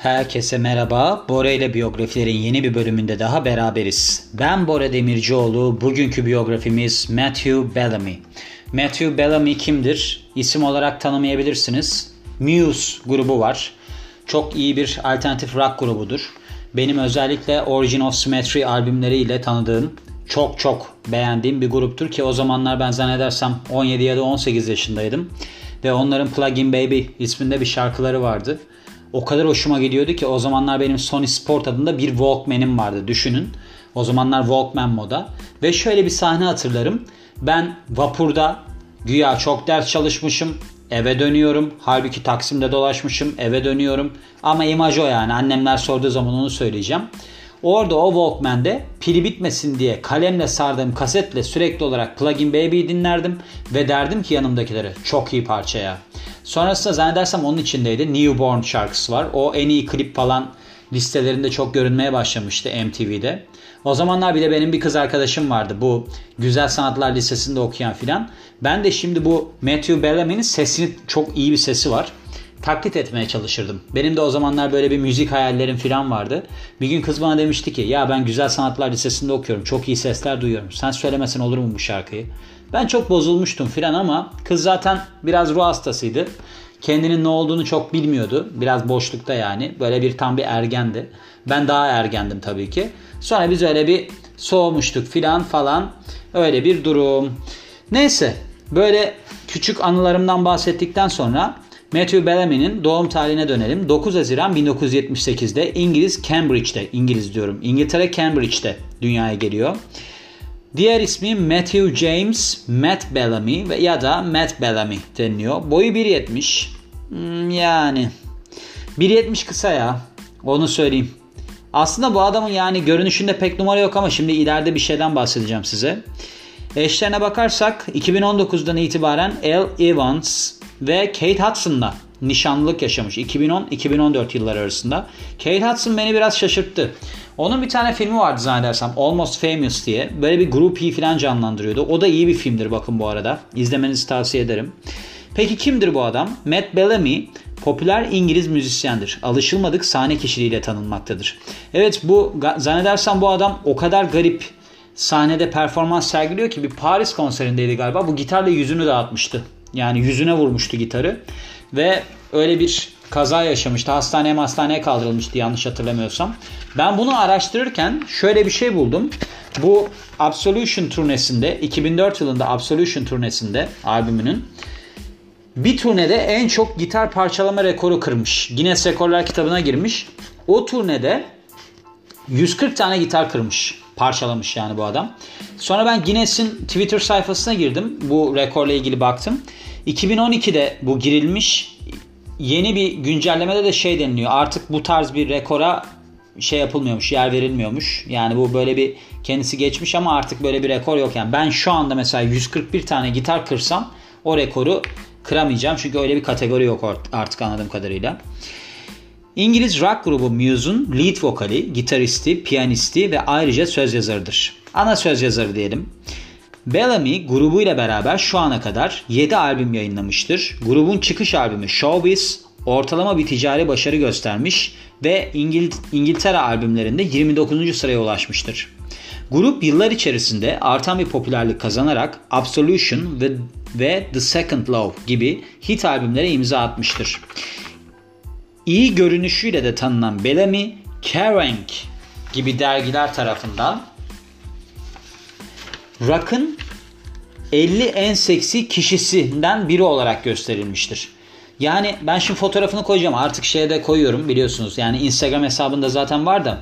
Herkese merhaba. Bora ile biyografilerin yeni bir bölümünde daha beraberiz. Ben Bora Demircioğlu. Bugünkü biyografimiz Matthew Bellamy. Matthew Bellamy kimdir? İsim olarak tanımayabilirsiniz. Muse grubu var. Çok iyi bir alternatif rock grubudur. Benim özellikle Origin of Symmetry albümleriyle tanıdığım, çok çok beğendiğim bir gruptur ki o zamanlar ben zannedersem 17 ya da 18 yaşındaydım. Ve onların Plug-in Baby isminde bir şarkıları vardı. O kadar hoşuma gidiyordu ki o zamanlar benim Sony Sport adında bir Walkman'im vardı düşünün. O zamanlar Walkman moda. Ve şöyle bir sahne hatırlarım. Ben vapurda güya çok ders çalışmışım. Eve dönüyorum. Halbuki Taksim'de dolaşmışım. Eve dönüyorum. Ama imaj o yani. Annemler sorduğu zaman onu söyleyeceğim. Orada o Walkman'de pili bitmesin diye kalemle sardığım kasetle sürekli olarak Plugin Baby'yi dinlerdim ve derdim ki yanımdakilere çok iyi parça ya. Sonrasında zannedersem onun içindeydi. Newborn şarkısı var. O en iyi klip falan listelerinde çok görünmeye başlamıştı MTV'de. O zamanlar bir de benim bir kız arkadaşım vardı. Bu Güzel Sanatlar Lisesi'nde okuyan filan. Ben de şimdi bu Matthew Bellamy'nin sesini çok iyi bir sesi var taklit etmeye çalışırdım. Benim de o zamanlar böyle bir müzik hayallerim falan vardı. Bir gün kız bana demişti ki ya ben Güzel Sanatlar Lisesi'nde okuyorum. Çok iyi sesler duyuyorum. Sen söylemesen olur mu bu şarkıyı? Ben çok bozulmuştum filan ama kız zaten biraz ruh hastasıydı. Kendinin ne olduğunu çok bilmiyordu. Biraz boşlukta yani. Böyle bir tam bir ergendi. Ben daha ergendim tabii ki. Sonra biz öyle bir soğumuştuk filan falan. Öyle bir durum. Neyse böyle küçük anılarımdan bahsettikten sonra Matthew Bellamy'nin doğum tarihine dönelim. 9 Haziran 1978'de İngiliz Cambridge'de, İngiliz diyorum, İngiltere Cambridge'de dünyaya geliyor. Diğer ismi Matthew James Matt Bellamy ve ya da Matt Bellamy deniliyor. Boyu 1.70. Hmm, yani 1.70 kısa ya. Onu söyleyeyim. Aslında bu adamın yani görünüşünde pek numara yok ama şimdi ileride bir şeyden bahsedeceğim size. Eşlerine bakarsak 2019'dan itibaren L. Evans ve Kate Hudson'la nişanlılık yaşamış 2010-2014 yılları arasında. Kate Hudson beni biraz şaşırttı. Onun bir tane filmi vardı zannedersem Almost Famous diye. Böyle bir grup falan canlandırıyordu. O da iyi bir filmdir bakın bu arada. İzlemenizi tavsiye ederim. Peki kimdir bu adam? Matt Bellamy popüler İngiliz müzisyendir. Alışılmadık sahne kişiliğiyle tanınmaktadır. Evet bu zannedersem bu adam o kadar garip sahnede performans sergiliyor ki bir Paris konserindeydi galiba. Bu gitarla yüzünü dağıtmıştı. Yani yüzüne vurmuştu gitarı. Ve öyle bir kaza yaşamıştı. Hastaneye hastaneye kaldırılmıştı yanlış hatırlamıyorsam. Ben bunu araştırırken şöyle bir şey buldum. Bu Absolution turnesinde 2004 yılında Absolution turnesinde albümünün bir turnede en çok gitar parçalama rekoru kırmış. Guinness Rekorlar kitabına girmiş. O turnede 140 tane gitar kırmış. Parçalamış yani bu adam. Sonra ben Guinness'in Twitter sayfasına girdim. Bu rekorla ilgili baktım. 2012'de bu girilmiş. Yeni bir güncellemede de şey deniliyor. Artık bu tarz bir rekora şey yapılmıyormuş, yer verilmiyormuş. Yani bu böyle bir kendisi geçmiş ama artık böyle bir rekor yok. Yani ben şu anda mesela 141 tane gitar kırsam o rekoru kıramayacağım. Çünkü öyle bir kategori yok artık anladığım kadarıyla. İngiliz rock grubu Muse'un lead vokali, gitaristi, piyanisti ve ayrıca söz yazarıdır. Ana söz yazarı diyelim. Bellamy grubuyla beraber şu ana kadar 7 albüm yayınlamıştır. Grubun çıkış albümü Showbiz ortalama bir ticari başarı göstermiş ve İngil İngiltere albümlerinde 29. sıraya ulaşmıştır. Grup yıllar içerisinde artan bir popülerlik kazanarak Absolution ve, ve The Second Love gibi hit albümlere imza atmıştır. İyi görünüşüyle de tanınan Bellamy, Kerrang gibi dergiler tarafından rock'ın 50 en seksi kişisinden biri olarak gösterilmiştir. Yani ben şimdi fotoğrafını koyacağım. Artık şeye de koyuyorum biliyorsunuz. Yani Instagram hesabında zaten var da.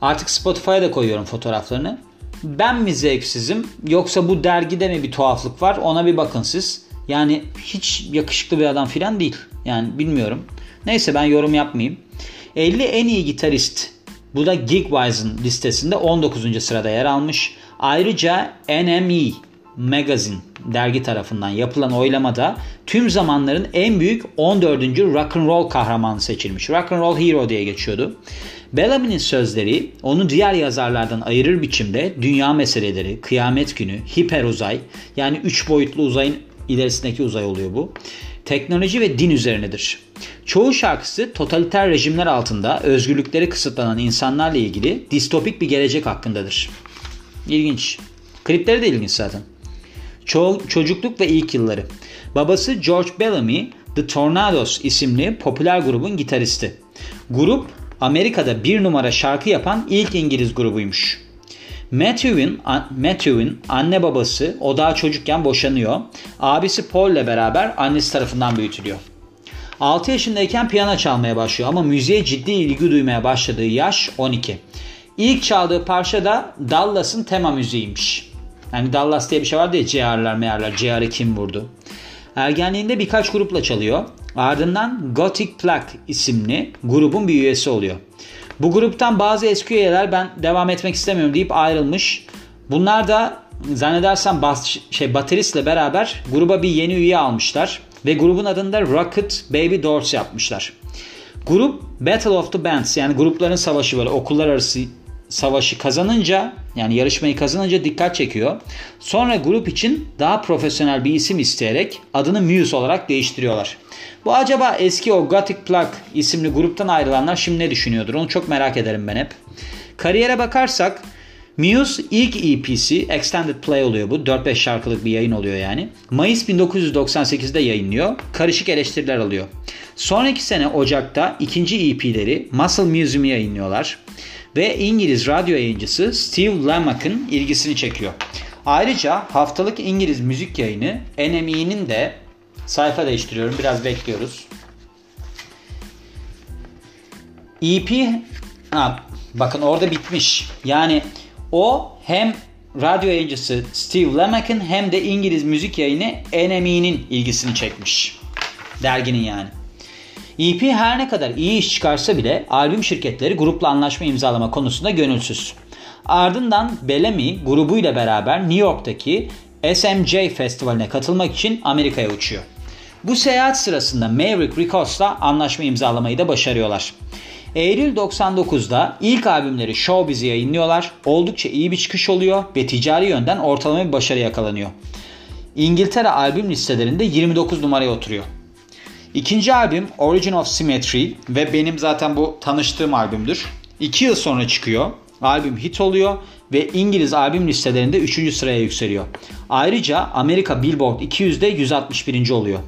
Artık Spotify'a da koyuyorum fotoğraflarını. Ben mi zevksizim yoksa bu dergide mi bir tuhaflık var ona bir bakın siz. Yani hiç yakışıklı bir adam filan değil. Yani bilmiyorum. Neyse ben yorum yapmayayım. 50 en iyi gitarist. Bu da Gigwise'ın listesinde 19. sırada yer almış. Ayrıca NME Magazine dergi tarafından yapılan oylamada tüm zamanların en büyük 14. rock and roll kahramanı seçilmiş. Rock and roll hero diye geçiyordu. Bellamy'nin sözleri onu diğer yazarlardan ayırır biçimde dünya meseleleri, kıyamet günü, hiper uzay yani 3 boyutlu uzayın ilerisindeki uzay oluyor bu. Teknoloji ve din üzerinedir. Çoğu şarkısı totaliter rejimler altında özgürlükleri kısıtlanan insanlarla ilgili distopik bir gelecek hakkındadır. İlginç. Klipleri de ilginç zaten. Ço- çocukluk ve ilk yılları. Babası George Bellamy, The Tornadoes isimli popüler grubun gitaristi. Grup Amerika'da bir numara şarkı yapan ilk İngiliz grubuymuş. Matthew'in Matthew'in anne babası o daha çocukken boşanıyor. Abisi Paul ile beraber annesi tarafından büyütülüyor. 6 yaşındayken piyano çalmaya başlıyor ama müziğe ciddi ilgi duymaya başladığı yaş 12. İlk çaldığı parça da Dallas'ın tema müziğiymiş. Yani Dallas diye bir şey vardı ya CR'lar meğerler. CR'ı kim vurdu? Ergenliğinde birkaç grupla çalıyor. Ardından Gothic Plaque isimli grubun bir üyesi oluyor. Bu gruptan bazı eski üyeler ben devam etmek istemiyorum deyip ayrılmış. Bunlar da zannedersem bas, şey bateristle beraber gruba bir yeni üye almışlar ve grubun adını da Rocket Baby Doors yapmışlar. Grup Battle of the Bands yani grupların savaşı böyle okullar arası savaşı kazanınca yani yarışmayı kazanınca dikkat çekiyor. Sonra grup için daha profesyonel bir isim isteyerek adını Muse olarak değiştiriyorlar. Bu acaba eski o Gothic Plug isimli gruptan ayrılanlar şimdi ne düşünüyordur? Onu çok merak ederim ben hep. Kariyere bakarsak Muse ilk EP'si Extended Play oluyor bu. 4-5 şarkılık bir yayın oluyor yani. Mayıs 1998'de yayınlıyor. Karışık eleştiriler alıyor. Sonraki sene Ocak'ta ikinci EP'leri Muscle Museum'u yayınlıyorlar. Ve İngiliz radyo yayıncısı Steve Lamac'ın ilgisini çekiyor. Ayrıca haftalık İngiliz müzik yayını NME'nin de sayfa değiştiriyorum biraz bekliyoruz. EP ha, bakın orada bitmiş. Yani o hem radyo yayıncısı Steve Lamac'ın hem de İngiliz müzik yayını NME'nin ilgisini çekmiş. Derginin yani. EP her ne kadar iyi iş çıkarsa bile albüm şirketleri grupla anlaşma imzalama konusunda gönülsüz. Ardından Bellamy grubuyla beraber New York'taki SMJ Festivali'ne katılmak için Amerika'ya uçuyor. Bu seyahat sırasında Maverick Records'la anlaşma imzalamayı da başarıyorlar. Eylül 99'da ilk albümleri Showbiz'i yayınlıyorlar. Oldukça iyi bir çıkış oluyor ve ticari yönden ortalama bir başarı yakalanıyor. İngiltere albüm listelerinde 29 numaraya oturuyor. İkinci albüm Origin of Symmetry ve benim zaten bu tanıştığım albümdür. 2 yıl sonra çıkıyor. Albüm hit oluyor ve İngiliz albüm listelerinde 3. sıraya yükseliyor. Ayrıca Amerika Billboard 200'de 161. oluyor.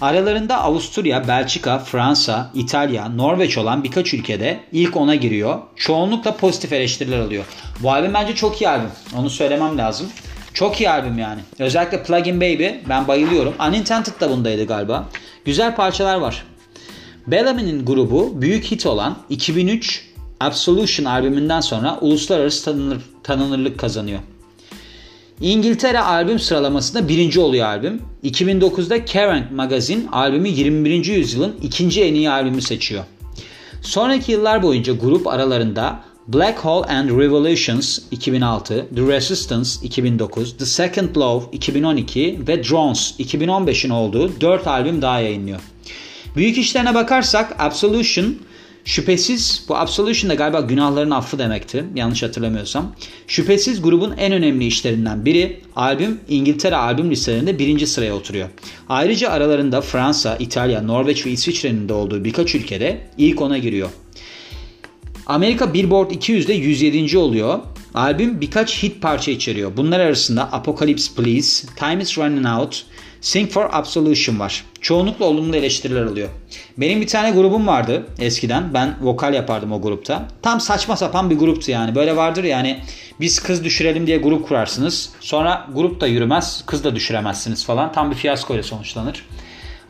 Aralarında Avusturya, Belçika, Fransa, İtalya, Norveç olan birkaç ülkede ilk ona giriyor. Çoğunlukla pozitif eleştiriler alıyor. Bu albüm bence çok iyi albüm. Onu söylemem lazım. Çok iyi albüm yani. Özellikle Plugin Baby ben bayılıyorum. Unintended da bundaydı galiba. Güzel parçalar var. Bellamy'nin grubu büyük hit olan 2003 Absolution albümünden sonra uluslararası tanınır, tanınırlık kazanıyor. İngiltere albüm sıralamasında birinci oluyor albüm. 2009'da Kerrang Magazine albümü 21. yüzyılın ikinci en iyi albümü seçiyor. Sonraki yıllar boyunca grup aralarında Black Hole and Revolutions 2006, The Resistance 2009, The Second Love 2012 ve Drones 2015'in olduğu 4 albüm daha yayınlıyor. Büyük işlerine bakarsak Absolution Şüphesiz bu Absolution da galiba günahların affı demekti yanlış hatırlamıyorsam. Şüphesiz grubun en önemli işlerinden biri albüm İngiltere albüm listelerinde birinci sıraya oturuyor. Ayrıca aralarında Fransa, İtalya, Norveç ve İsviçre'nin de olduğu birkaç ülkede ilk ona giriyor. Amerika Billboard 200'de 107. oluyor. Albüm birkaç hit parça içeriyor. Bunlar arasında Apocalypse Please, Time is Running Out, Sing for Absolution var. Çoğunlukla olumlu eleştiriler alıyor. Benim bir tane grubum vardı eskiden. Ben vokal yapardım o grupta. Tam saçma sapan bir gruptu yani. Böyle vardır yani biz kız düşürelim diye grup kurarsınız. Sonra grup da yürümez, kız da düşüremezsiniz falan. Tam bir fiyasko ile sonuçlanır.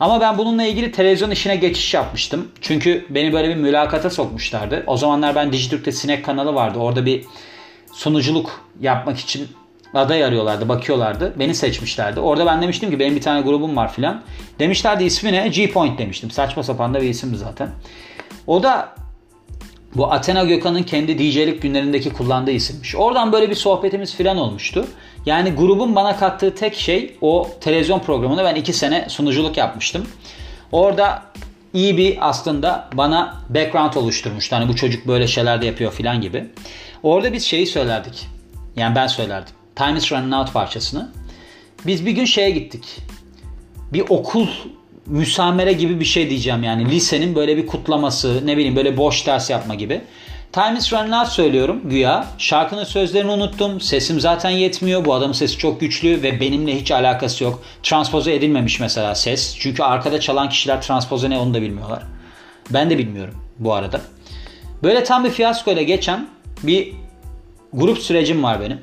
Ama ben bununla ilgili televizyon işine geçiş yapmıştım. Çünkü beni böyle bir mülakata sokmuşlardı. O zamanlar ben Dijitürk'te Sinek kanalı vardı. Orada bir sunuculuk yapmak için aday arıyorlardı, bakıyorlardı. Beni seçmişlerdi. Orada ben demiştim ki benim bir tane grubum var filan. Demişlerdi ismi ne? G-Point demiştim. Saçma sapan da bir isimdi zaten. O da bu Athena Gökhan'ın kendi DJ'lik günlerindeki kullandığı isimmiş. Oradan böyle bir sohbetimiz filan olmuştu. Yani grubun bana kattığı tek şey o televizyon programında ben iki sene sunuculuk yapmıştım. Orada iyi bir aslında bana background oluşturmuştu. Hani bu çocuk böyle şeyler de yapıyor filan gibi. Orada biz şeyi söylerdik. Yani ben söylerdim. Time is Running Out parçasını. Biz bir gün şeye gittik. Bir okul müsamere gibi bir şey diyeceğim yani. Lisenin böyle bir kutlaması, ne bileyim böyle boş ders yapma gibi. Time is running söylüyorum güya. Şarkının sözlerini unuttum. Sesim zaten yetmiyor. Bu adamın sesi çok güçlü ve benimle hiç alakası yok. Transpoze edilmemiş mesela ses. Çünkü arkada çalan kişiler transpoze ne onu da bilmiyorlar. Ben de bilmiyorum bu arada. Böyle tam bir fiyasko ile geçen bir grup sürecim var benim.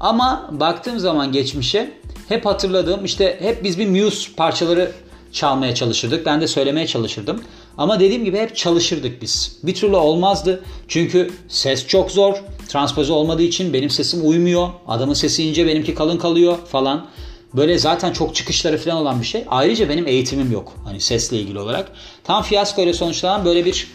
Ama baktığım zaman geçmişe hep hatırladığım işte hep biz bir Muse parçaları çalmaya çalışırdık. Ben de söylemeye çalışırdım. Ama dediğim gibi hep çalışırdık biz. Bir türlü olmazdı. Çünkü ses çok zor. Transpoze olmadığı için benim sesim uymuyor. Adamın sesi ince benimki kalın kalıyor falan. Böyle zaten çok çıkışları falan olan bir şey. Ayrıca benim eğitimim yok. Hani sesle ilgili olarak. Tam fiyasko ile sonuçlanan böyle bir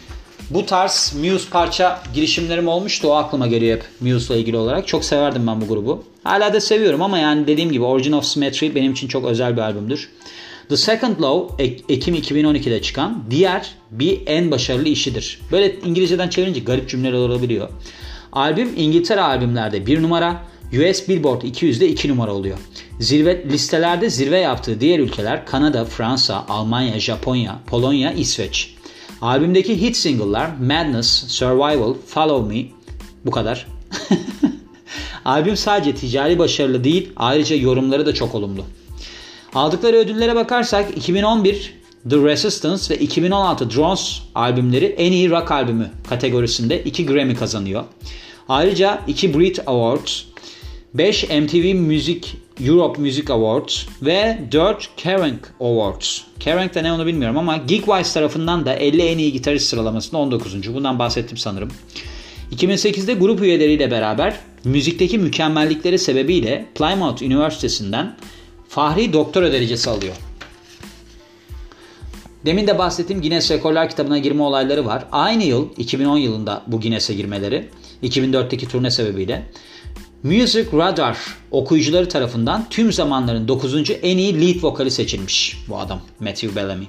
bu tarz Muse parça girişimlerim olmuştu. O aklıma geliyor hep Muse'la ilgili olarak. Çok severdim ben bu grubu. Hala da seviyorum ama yani dediğim gibi Origin of Symmetry benim için çok özel bir albümdür. The Second Law Ekim 2012'de çıkan diğer bir en başarılı işidir. Böyle İngilizceden çevirince garip cümleler olabiliyor. Albüm İngiltere albümlerde bir numara, US Billboard 200'de 2 numara oluyor. Zirve listelerde zirve yaptığı diğer ülkeler Kanada, Fransa, Almanya, Japonya, Polonya, İsveç. Albümdeki hit single'lar Madness, Survival, Follow Me bu kadar. Albüm sadece ticari başarılı değil ayrıca yorumları da çok olumlu. Aldıkları ödüllere bakarsak 2011 The Resistance ve 2016 Drones albümleri en iyi rock albümü kategorisinde 2 Grammy kazanıyor. Ayrıca 2 Brit Awards, 5 MTV Music Europe Music Awards ve 4 Kerrang Awards. Kerrang de ne onu bilmiyorum ama Geekwise tarafından da 50 en iyi gitarist sıralamasında 19. Bundan bahsettim sanırım. 2008'de grup üyeleriyle beraber müzikteki mükemmellikleri sebebiyle Plymouth Üniversitesi'nden Fahri doktora derecesi alıyor. Demin de bahsettiğim Guinness Rekorlar kitabına girme olayları var. Aynı yıl 2010 yılında bu Guinness'e girmeleri 2004'teki turne sebebiyle Music Radar okuyucuları tarafından tüm zamanların 9. en iyi lead vokali seçilmiş bu adam Matthew Bellamy.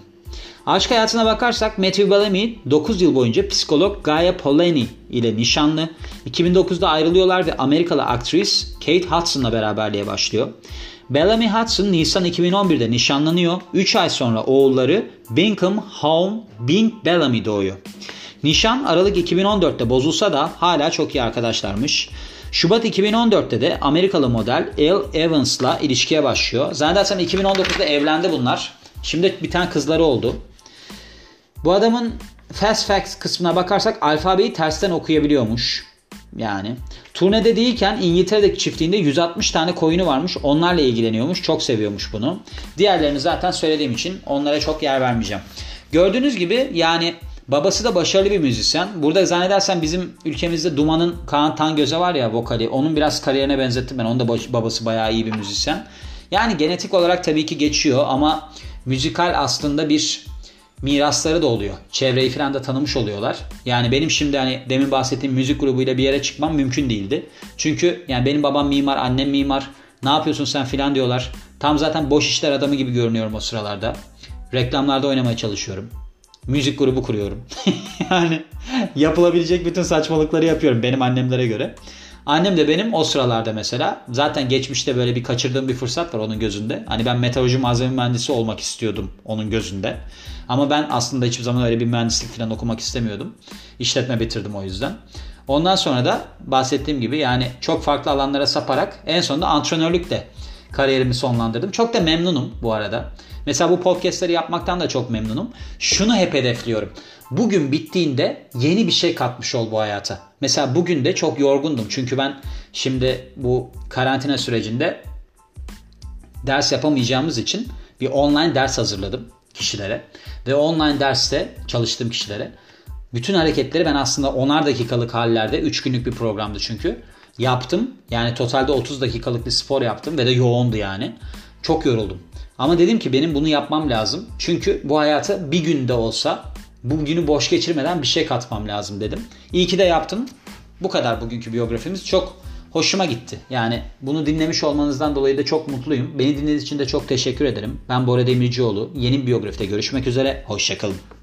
Aşk hayatına bakarsak Matthew Bellamy 9 yıl boyunca psikolog Gaia Polanyi ile nişanlı. 2009'da ayrılıyorlar ve Amerikalı aktris Kate Hudson'la beraberliğe başlıyor. Bellamy Hudson Nisan 2011'de nişanlanıyor. 3 ay sonra oğulları Bingham Home Bing Bellamy doğuyor. Nişan Aralık 2014'te bozulsa da hala çok iyi arkadaşlarmış. Şubat 2014'te de Amerikalı model Elle Evans'la ilişkiye başlıyor. Zannedersem 2019'da evlendi bunlar. Şimdi bir tane kızları oldu. Bu adamın Fast Facts kısmına bakarsak alfabeyi tersten okuyabiliyormuş. Yani turnede değilken İngiltere'deki çiftliğinde 160 tane koyunu varmış. Onlarla ilgileniyormuş. Çok seviyormuş bunu. Diğerlerini zaten söylediğim için onlara çok yer vermeyeceğim. Gördüğünüz gibi yani babası da başarılı bir müzisyen. Burada zannedersen bizim ülkemizde Duman'ın Kaan Tangöze var ya vokali. Onun biraz kariyerine benzettim ben. Onun da babası bayağı iyi bir müzisyen. Yani genetik olarak tabii ki geçiyor ama müzikal aslında bir mirasları da oluyor. Çevreyi falan da tanımış oluyorlar. Yani benim şimdi hani demin bahsettiğim müzik grubuyla bir yere çıkmam mümkün değildi. Çünkü yani benim babam mimar, annem mimar. Ne yapıyorsun sen filan diyorlar. Tam zaten boş işler adamı gibi görünüyorum o sıralarda. Reklamlarda oynamaya çalışıyorum. Müzik grubu kuruyorum. yani yapılabilecek bütün saçmalıkları yapıyorum benim annemlere göre. Annem de benim o sıralarda mesela zaten geçmişte böyle bir kaçırdığım bir fırsat var onun gözünde. Hani ben metalurji malzeme mühendisi olmak istiyordum onun gözünde. Ama ben aslında hiçbir zaman öyle bir mühendislik falan okumak istemiyordum. İşletme bitirdim o yüzden. Ondan sonra da bahsettiğim gibi yani çok farklı alanlara saparak en sonunda antrenörlükte kariyerimi sonlandırdım. Çok da memnunum bu arada. Mesela bu podcastleri yapmaktan da çok memnunum. Şunu hep hedefliyorum. Bugün bittiğinde yeni bir şey katmış ol bu hayata. Mesela bugün de çok yorgundum. Çünkü ben şimdi bu karantina sürecinde ders yapamayacağımız için bir online ders hazırladım kişilere. Ve online derste çalıştığım kişilere bütün hareketleri ben aslında onar dakikalık hallerde 3 günlük bir programdı çünkü. Yaptım. Yani totalde 30 dakikalık bir spor yaptım ve de yoğundu yani. Çok yoruldum. Ama dedim ki benim bunu yapmam lazım. Çünkü bu hayata bir günde olsa bu günü boş geçirmeden bir şey katmam lazım dedim. İyi ki de yaptım. Bu kadar bugünkü biyografimiz. Çok hoşuma gitti. Yani bunu dinlemiş olmanızdan dolayı da çok mutluyum. Beni dinlediğiniz için de çok teşekkür ederim. Ben Bora Demircioğlu. Yeni bir biyografide görüşmek üzere. Hoşçakalın.